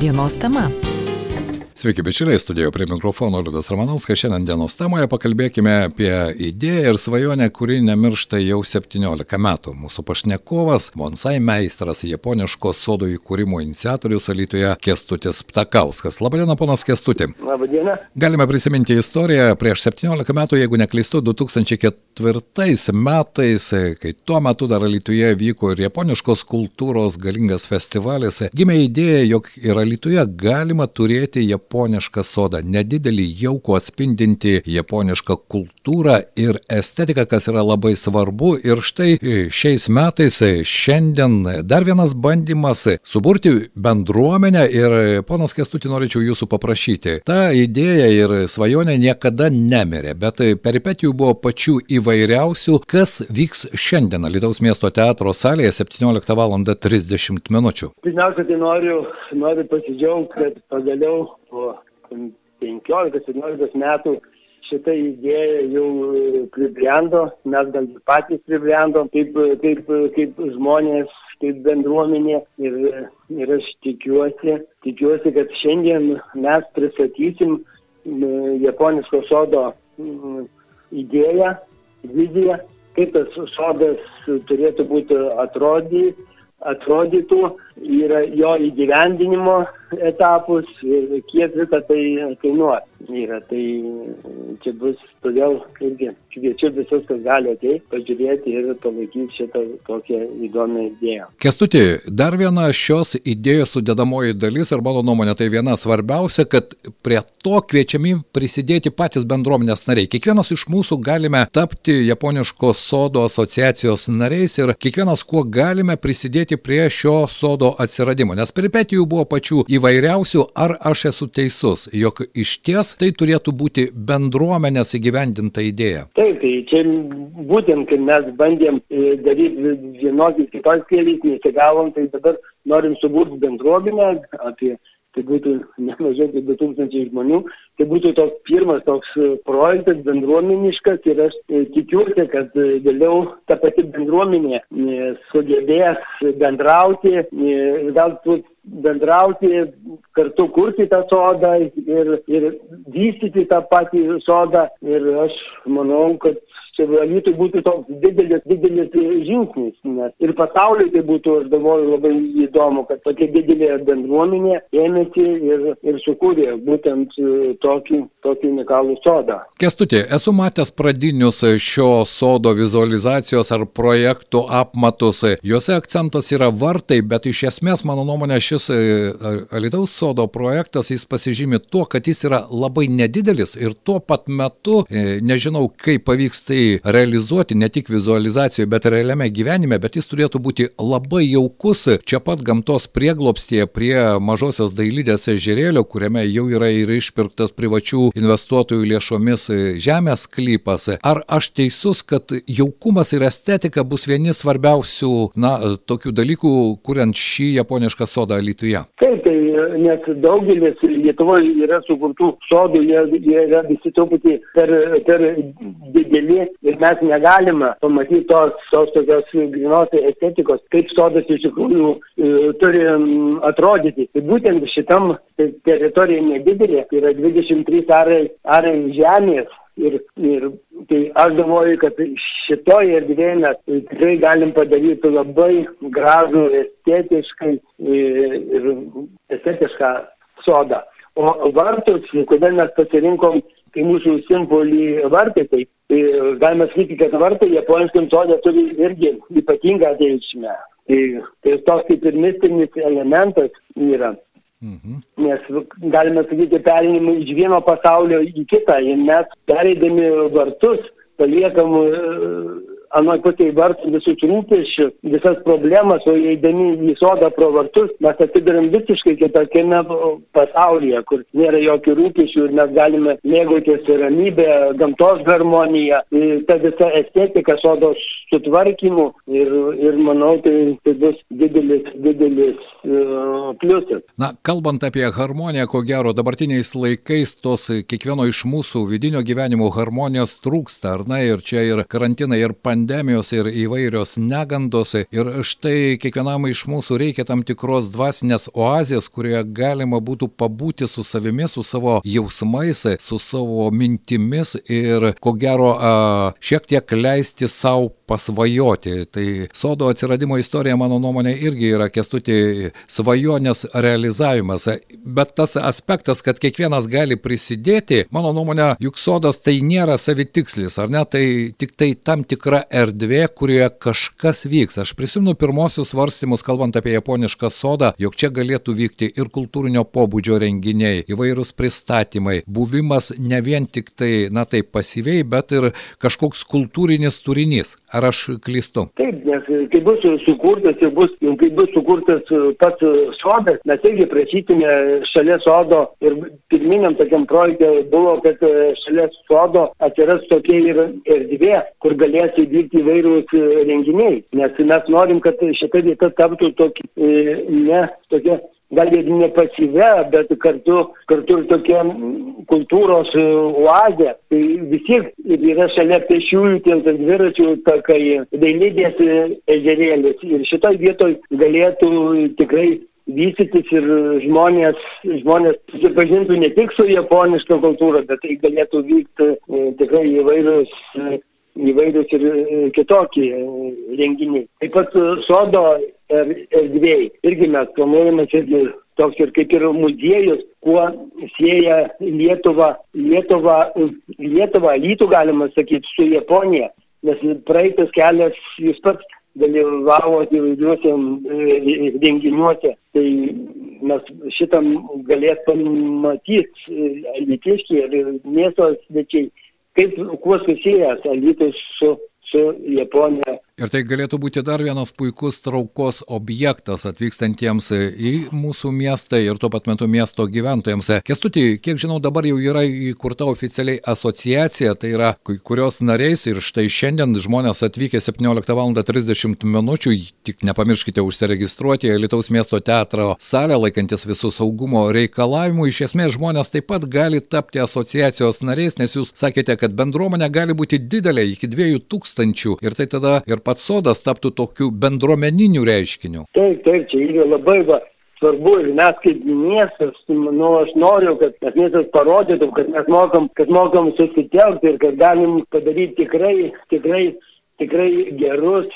Dienos tema. Sveiki, bičiuliai, studijoje prie mikrofono Liudas Ramanauskas. Šiandien dienos temoje pakalbėkime apie idėją ir svajonę, kuri nemiršta jau 17 metų. Mūsų pašnekovas, bonsai meistras, japoniško sodo įkūrimo iniciatorius Alytuje Kestutis Ptakauskas. Labadiena, ponas Kestutė. Labadiena. Galime prisiminti istoriją prieš 17 metų, jeigu neklystu, 2004 metais, kai tuo metu dar Alytuje vyko ir japoniškos kultūros galingas festivalis, gimė idėja, jog ir Alytuje galima turėti japonišką japonišką sodą, nedidelį jaukų atspindinti japonišką kultūrą ir estetiką, kas yra labai svarbu. Ir štai šiais metais, šiandien dar vienas bandymas suburti bendruomenę ir ponas Kestutį norėčiau jūsų paprašyti. Ta idėja ir svajonė niekada nemirė, bet peripetijų buvo pačių įvairiausių, kas vyks šiandien Lietuvos miesto teatro salėje 17 val. 30 min. Pirmiausia, tai noriu, noriu pasidžiaugti, kad pagaliau po 15-17 metų šita idėja jau pribrendo, mes gal patys pribrendom kaip, kaip, kaip žmonės, kaip bendruomenė. Ir, ir aš tikiuosi, tikiuosi, kad šiandien mes pristatysim japoniško sodo idėją, viziją, kaip tas sodas turėtų būti atrodyti atrodytų, yra jo įgyvendinimo etapus ir kiek visą tai kainuos. Yra, tai čia bus, todėl irgi kviečiu visus, kas gali ateiti, pažiūrėti ir palaikyti šitą tokią įdomią idėją. Kestuti, dar viena šios idėjos sudėdamoji dalis, ar mano nuomonė, tai viena svarbiausia, kad prie to kviečiami prisidėti patys bendruomenės nariai. Kiekvienas iš mūsų galime tapti Japoniško sodo asociacijos nariais ir kiekvienas, kuo galime prisidėti prie šio sodo atsiradimo. Nes peripetijų buvo pačių įvairiausių, ar aš esu teisus, jog iš ties tai turėtų būti bendruomenės įgyvendinta idėja. Taip, tai čia būtent, kai mes bandėm e, daryti vienokį kitos keliais, nesigavom, tai dabar norim suburti bendruomenę apie tai būtų ne mažiau kaip 2000 žmonių, tai būtų toks pirmas toks e, projektas bendruomeniškas ir aš e, tikiuosi, kad vėliau ta pati bendruomenė sugebės bendrauti, galbūt bendrauti, kartu kurti tą sodą ir, ir vystyti tą patį sodą. Ir aš manau, kad čia Alytui būtų toks didelis, didelis žingsnis, nes ir pasauliui tai būtų, aš galvoju, labai įdomu, kad tokia didelė bendruomenė ėmėsi ir, ir sukūrė būtent e, tokį, tokį unikalų sodą. Kestutė, esu matęs pradinius šio sodo vizualizacijos ar projektų apmatus. Juose akcentas yra vartai, bet iš esmės, mano nuomonė, šis e, Alitaus sodo projektas jis pasižymi tuo, kad jis yra labai nedidelis ir tuo pat metu, e, nežinau, kaip pavyks tai realizuoti ne tik vizualizacijoje, bet realiame gyvenime, bet jis turėtų būti labai jaukus čia pat gamtos prieglopstie prie mažosios dailydės ežerėlio, kuriame jau yra ir išpirktas privačių investuotojų lėšomis žemės sklypas. Ar aš teisus, kad jaukumas ir estetika bus vieni svarbiausių, na, tokių dalykų, kuriant šį japonišką sodą Lietuvoje? Taip, tai nes daugelis Lietuvoje yra sukurtų sodų, jie, jie yra visi truputį per, per dideli ir mes negalime pamatyti tos, tos tokios grinos estetikos, kaip sodas iš tikrųjų e, turi atrodyti. Tai būtent šitam teritorija nedidelė, tai yra 23 arai, arai žemės. Ir, ir tai aš galvoju, kad šitoje erdvėje mes tikrai galim padaryti labai gražų, estetiškai e, ir estetišką sodą. O vartus, kodėl mes pasirinkom kai mūsų simbolį vartai, tai, tai galima sakyti, kad vartai japoniškam sodė turi irgi ypatingą reikšmę. Tai, tai toks kaip ir mistinis elementas yra. Mhm. Nes galime sakyti perinimui iš vieno pasaulio į kitą ir mes pereidami vartus paliekam anoj pusėje vartų visus rūpeščius, visas problemas, o įeidami į sodą pro vartus, mes atsidurėm visiškai kitokiame pasaulyje, kur nėra jokių rūpeščių ir mes galime mėgautis ramybę, gamtos harmoniją, ta visa estetika sodos sutvarkymu ir, ir manau, tai, tai bus didelis, didelis uh, pliusas. Na, kalbant apie harmoniją, ko gero, dabartiniais laikais tos kiekvieno iš mūsų vidinio gyvenimo harmonijos trūksta, ar ne, ir čia ir karantinai, ir pandemija pandemijos ir įvairios negandos. Ir štai kiekvienam iš mūsų reikia tam tikros dvasinės oazės, kurioje galima būtų pabūti su savimi, su savo jausmais, su savo mintimis ir ko gero šiek tiek leisti savo pasvajoti. Tai sodo atsiradimo istorija, mano nuomonė, irgi yra kestuti svajonės realizavimas. Bet tas aspektas, kad kiekvienas gali prisidėti, mano nuomonė, juk sodas tai nėra savitikslis, ar ne? Tai tik tai tam tikra erdvė, kurioje kažkas vyks. Aš prisimenu pirmosius svarstymus, kalbant apie japonišką sodą, jog čia galėtų vykti ir kultūrinio pobūdžio renginiai, įvairūs pristatymai, buvimas ne vien tik tai, na tai pasyviai, bet ir kažkoks kultūrinis turinys. Ar aš klystu? Taip, nes kai bus sukurtas ir bus, kai bus sukurtas pats sodas, mes irgi prašytume šalia sodo ir pirminiam tokiam projekte buvo, kad šalia sodo atsiras tokia ir erdvė, kur galės įvykti įvairūs renginiai. Nes mes norim, kad šita vieta taptų tokia, ne tokia gal ir ne pasyvę, bet kartu, kartu ir tokia kultūros oazė. Tai vis tiek yra šalia pešiųjų tiltas dviračių takai, dailidės ežerėlis. Ir šitoj vietoj galėtų tikrai vystytis ir žmonės, žmonės susipažintų ne tik su japoniška kultūra, bet tai galėtų vykti e, tikrai įvairius įvairius ir kitokie renginiai. Taip pat sodo er, erdvėjai. Irgi mes planuojame irgi toks ir kaip ir muziejus, kuo sieja Lietuvą, Lietuvą, Lietuvą, Lytų galima sakyti, su Japonija. Nes praeitas kelias, jūs pats dalyvavote įvairiuose e, renginiuose, tai mes šitam galės pamatyti litiškiai ir miesto svečiai, kaip kuo susijęs Alytus su, su Japonija Ir tai galėtų būti dar vienas puikus traukos objektas atvykstantiems į mūsų miestą ir tuo pat metu miesto gyventojams. Kestutį, kiek žinau, dabar jau yra įkurta oficialiai asociacija, tai yra kurios nariais ir štai šiandien žmonės atvykę 17 val. 30 min. tik nepamirškite užsiregistruoti Lietuvos miesto teatro salę, laikantis visų saugumo reikalavimų. Iš esmės žmonės taip pat gali tapti asociacijos nariais, nes jūs sakėte, kad bendruomenė gali būti didelė iki 2000 ir tai tada ir pats sodas taptų tokiu bendruomeniniu reiškiniu. Taip, taip, čia yra labai va, svarbu ir mes kaip miestas, nu, aš noriu, kad tas miestas parodytų, kad mes mokam, kad mokam susitelkti ir kad galim padaryti tikrai, tikrai tikrai gerus,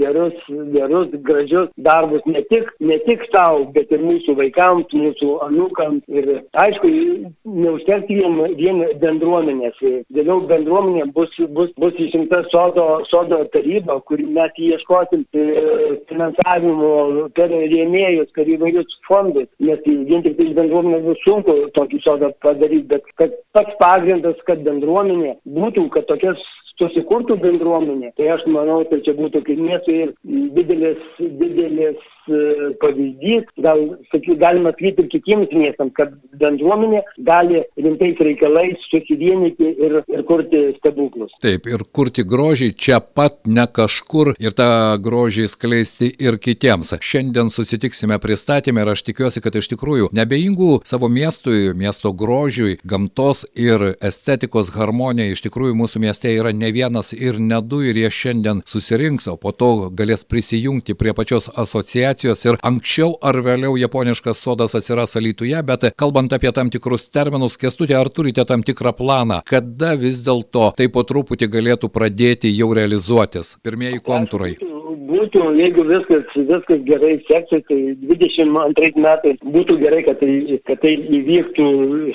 gerus, gerus, gražius darbus ne tik, ne tik savo, bet ir mūsų vaikams, mūsų anūkams. Ir aišku, neužtekti vien, vien bendruomenės. Vėliau bendruomenė bus, bus, bus išrinkta sodo, sodo taryba, kur mes ieškosim e, finansavimo per rėmėjus, per įvairius fondus, nes vien tik iš bendruomenės bus sunku tokį sodą padaryti, bet kad pats pagrindas, kad bendruomenė būtų, kad tokias susikurtų bendruomenė, tai aš manau, tai čia būtų kaip miestui ir didelis, didelis e, pavyzdys, gal, saky, galima sakyti ir kitiems miestams, kad bendruomenė gali rimtais reikalais susivienyti ir, ir kurti stebuklus. Taip, ir kurti grožį čia pat, ne kažkur, ir tą grožį skleisti ir kitiems. Šiandien susitiksime pristatymę ir aš tikiuosi, kad iš tikrųjų nebejingų savo miestui, miesto grožiui, gamtos ir estetikos harmonija iš tikrųjų mūsų mieste yra ne vienas ir ne du ir jie šiandien susirinks, o po to galės prisijungti prie pačios asociacijos ir anksčiau ar vėliau japoniškas sodas atsiras alytuje, bet kalbant apie tam tikrus terminus, kestutė, ar turite tam tikrą planą, kada vis dėlto tai po truputį galėtų pradėti jau realizuotis? Pirmieji kontūrai būtų, jeigu viskas, viskas gerai seksis, tai 22 metais būtų gerai, kad tai, kad tai įvyktų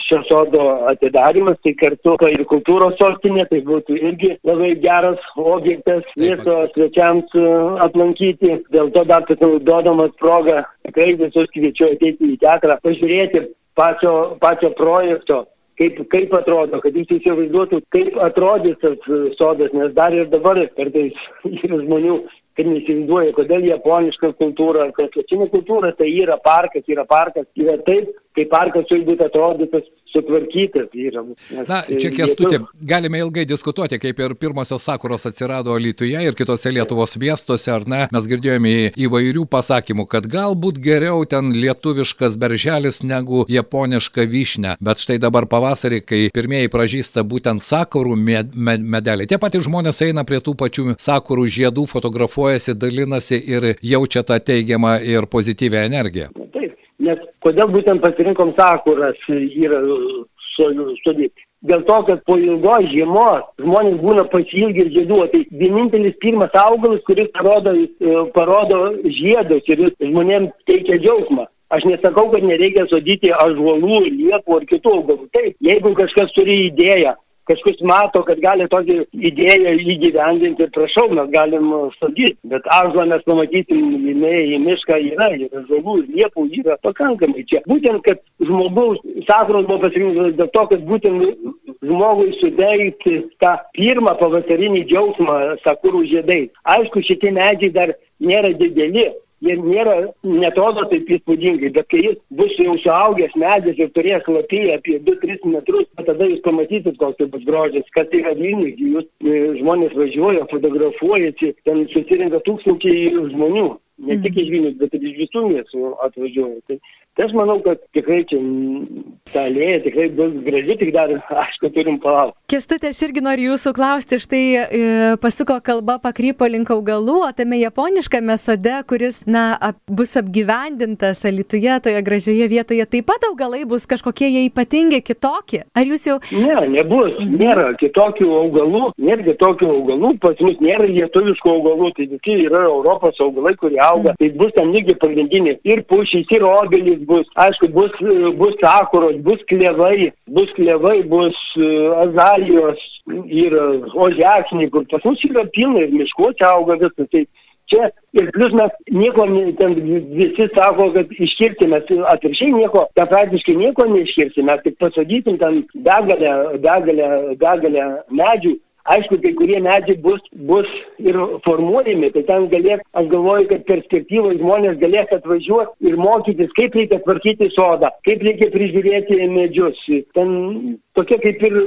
šio sodo atidarimas, tai kartu ir kultūros sostinė, tai būtų irgi labai geras objektas miesto svečiams e, aplankyti. Dėl to dar pasinaudodamas progą tikrai visus kviečiu ateiti į teatrą, pažiūrėti pačio, pačio projekto kaip, kaip atrodo, kad jūs įsivaizduotų, kaip atrodys tas sodas, nes dar ir dabar kartais yra žmonių, kad neįsivaizduoja, kodėl japoniška kultūra, kad čia ne kultūra, tai yra parkas, yra parkas, yra taip, kai parkas turi būti atrodytas sutvarkytas yra. Na, čia kestutė, galime ilgai diskutuoti, kaip ir pirmosios sakuros atsirado Lietuvoje ir kitose Lietuvos miestuose, ar ne, mes girdėjome įvairių pasakymų, kad galbūt geriau ten lietuviškas berželis negu japoniška vyšne, bet štai dabar pavasarį, kai pirmieji pražįsta būtent sakurų med, med, medeliai, tie patys žmonės eina prie tų pačių sakurų žiedų, fotografuojasi, dalinasi ir jaučia tą teigiamą ir pozityvę energiją. Taip, nes kodėl būtent pasirinkom sakuras yra sodyti? Dėl to, kad po ilgos žiemos žmonės būna pasilgi ir žiedų. Tai vienintelis pirmas augalas, kuris parodo, e, parodo žiedus ir žmonėms teikia džiaugsmą. Aš nesakau, kad nereikia sodyti ažuolų, liepų ar kitų augalų. Taip, jeigu kažkas turi idėją, kažkas mato, kad gali tokią idėją įgyvendinti, prašau, mes galim sodyti, bet ąžuolą mes pamatysim, jinai į mišką yra, yra žalų, liepų yra pakankamai čia. Būtent, kad žmogaus sakros buvo pasirinktas dėl to, kad būtent žmogui sudaryti tą pirmą pavasarinį džiaugsmą sakurų žiedai. Aišku, šitie medžiai dar nėra dideli, jie nėra, netrodo taip įspūdingai, bet kai jis bus jau suaugęs medis ir turės lapiją apie 2-3 metrus, tada jūs pamatysit, koks tai bus grožis, kas tai yra Vilniui, jūs e, žmonės važiuoja, fotografuojasi, ten susirinka tūkstančiai žmonių, ne tik iš Vilnius, bet ir iš visų miestų atvažiuoja. Tai Tai aš manau, kad tikrai čia ta alėja tikrai bus graži, tik dar, aišku, turim palaukti. Kestutė, aš irgi noriu jūsų klausti, štai e, pasuko kalba pakrypo link augalų, o tame japoniškame sode, kuris, na, ap, bus apgyvendintas Alituje, toje gražioje vietoje, taip pat augalai bus kažkokie jie ypatingi, kitokie. Ar jūs jau... Ne, nebus, nėra kitokių augalų, nėra kitokių augalų, pas mus nėra lietuviškų augalų, tai visi yra Europos augalai, kurie auga, mhm. tai bus ten lygiai pagrindiniai ir pušys, ir obelis, bus, aišku, bus, bus sakuros, bus klevai, bus klevai, bus uh, azalijos ir ožekšniai, kur pas mus yra pilna ir miškuose auga viskas. Tai čia ir plus mes nieko, ten visi sako, kad iškirtime, atviršiai nieko, ten praktiškai nieko neiškirsime, tik pasakysim ten begalę, begalę, begalę medžių Aišku, kai kurie medžiai bus, bus ir formuojami, tai ten galės, aš galvoju, kad perspektyvoje žmonės galės atvažiuoti ir mokytis, kaip reikia tvarkyti sodą, kaip reikia prižiūrėti medžius. Ten tokia kaip ir,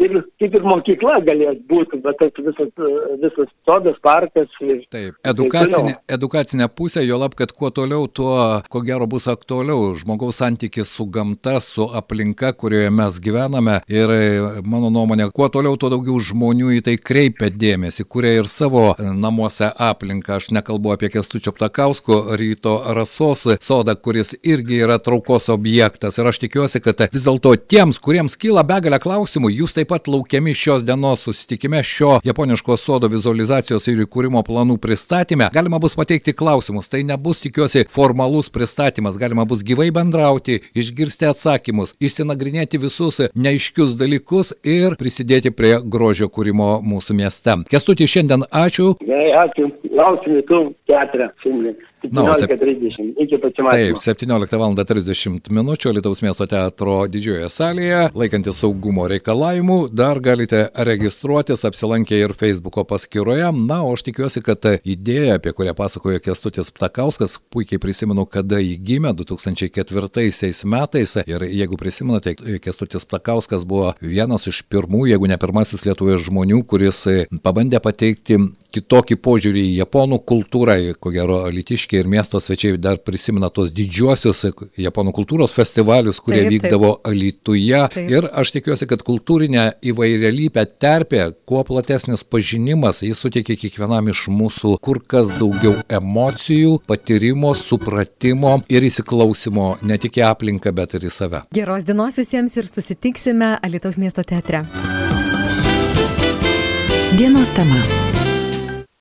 ir, kaip ir mokykla galės būti, bet tas visas, visas sodas, parkas. Ir, taip, edukacinė, edukacinė pusė, jo lab, kad kuo toliau, tuo ko gero bus aktualiau žmogaus santykis su gamta, su aplinka, kurioje mes gyvename. Ir mano nuomonė, kuo toliau, tuo daugiau žmonių žmonių į tai kreipia dėmesį, kuria ir savo namuose aplinką. Aš nekalbu apie Kestučio Ptakausko ryto rasos sodą, kuris irgi yra traukos objektas. Ir aš tikiuosi, kad vis dėlto tiems, kuriems kyla begalę klausimų, jūs taip pat laukiami šios dienos susitikime šio japoniško sodo vizualizacijos ir įkūrimo planų pristatyme. Galima bus pateikti klausimus. Tai nebus, tikiuosi, formalus pristatymas. Galima bus gyvai bendrauti, išgirsti atsakymus, išsinagrinėti visus neaiškius dalykus ir prisidėti prie grožio kūrimo mūsų mieste. Kestutį šiandien ačiū. Jei, ačiū. Lauksime tų teatrą šiandien. 17.30. Iki pasimatymo. Taip, 17 val. 30 minučių Lietuvos miesto teatro didžiojoje salėje, laikantis saugumo reikalavimų, dar galite registruotis apsilankę ir Facebook'o paskyroje. Na, o aš tikiuosi, kad idėja, apie kurią pasakojo Kestutis Ptakauskas, puikiai prisimenu, kada jį gimė 2004 metais. Ir jeigu prisimenate, Kestutis Ptakauskas buvo vienas iš pirmų, jeigu ne pirmasis Lietuvoje žmonių, kuris pabandė pateikti kitokį požiūrį į japonų kultūrą, ko gero, litiškį ir miesto svečiai dar prisimena tos didžiuosius japonų kultūros festivalius, kurie taip, vykdavo taip. Alituje. Taip. Ir aš tikiuosi, kad kultūrinė įvairialypė terpė, kuo platesnis pažinimas, jis suteikia kiekvienam iš mūsų kur kas daugiau emocijų, patyrimo, supratimo ir įsiklausimo ne tik į aplinką, bet ir į save. Geros dienos visiems ir susitiksime Alitaus miesto teatre. Dienos tema.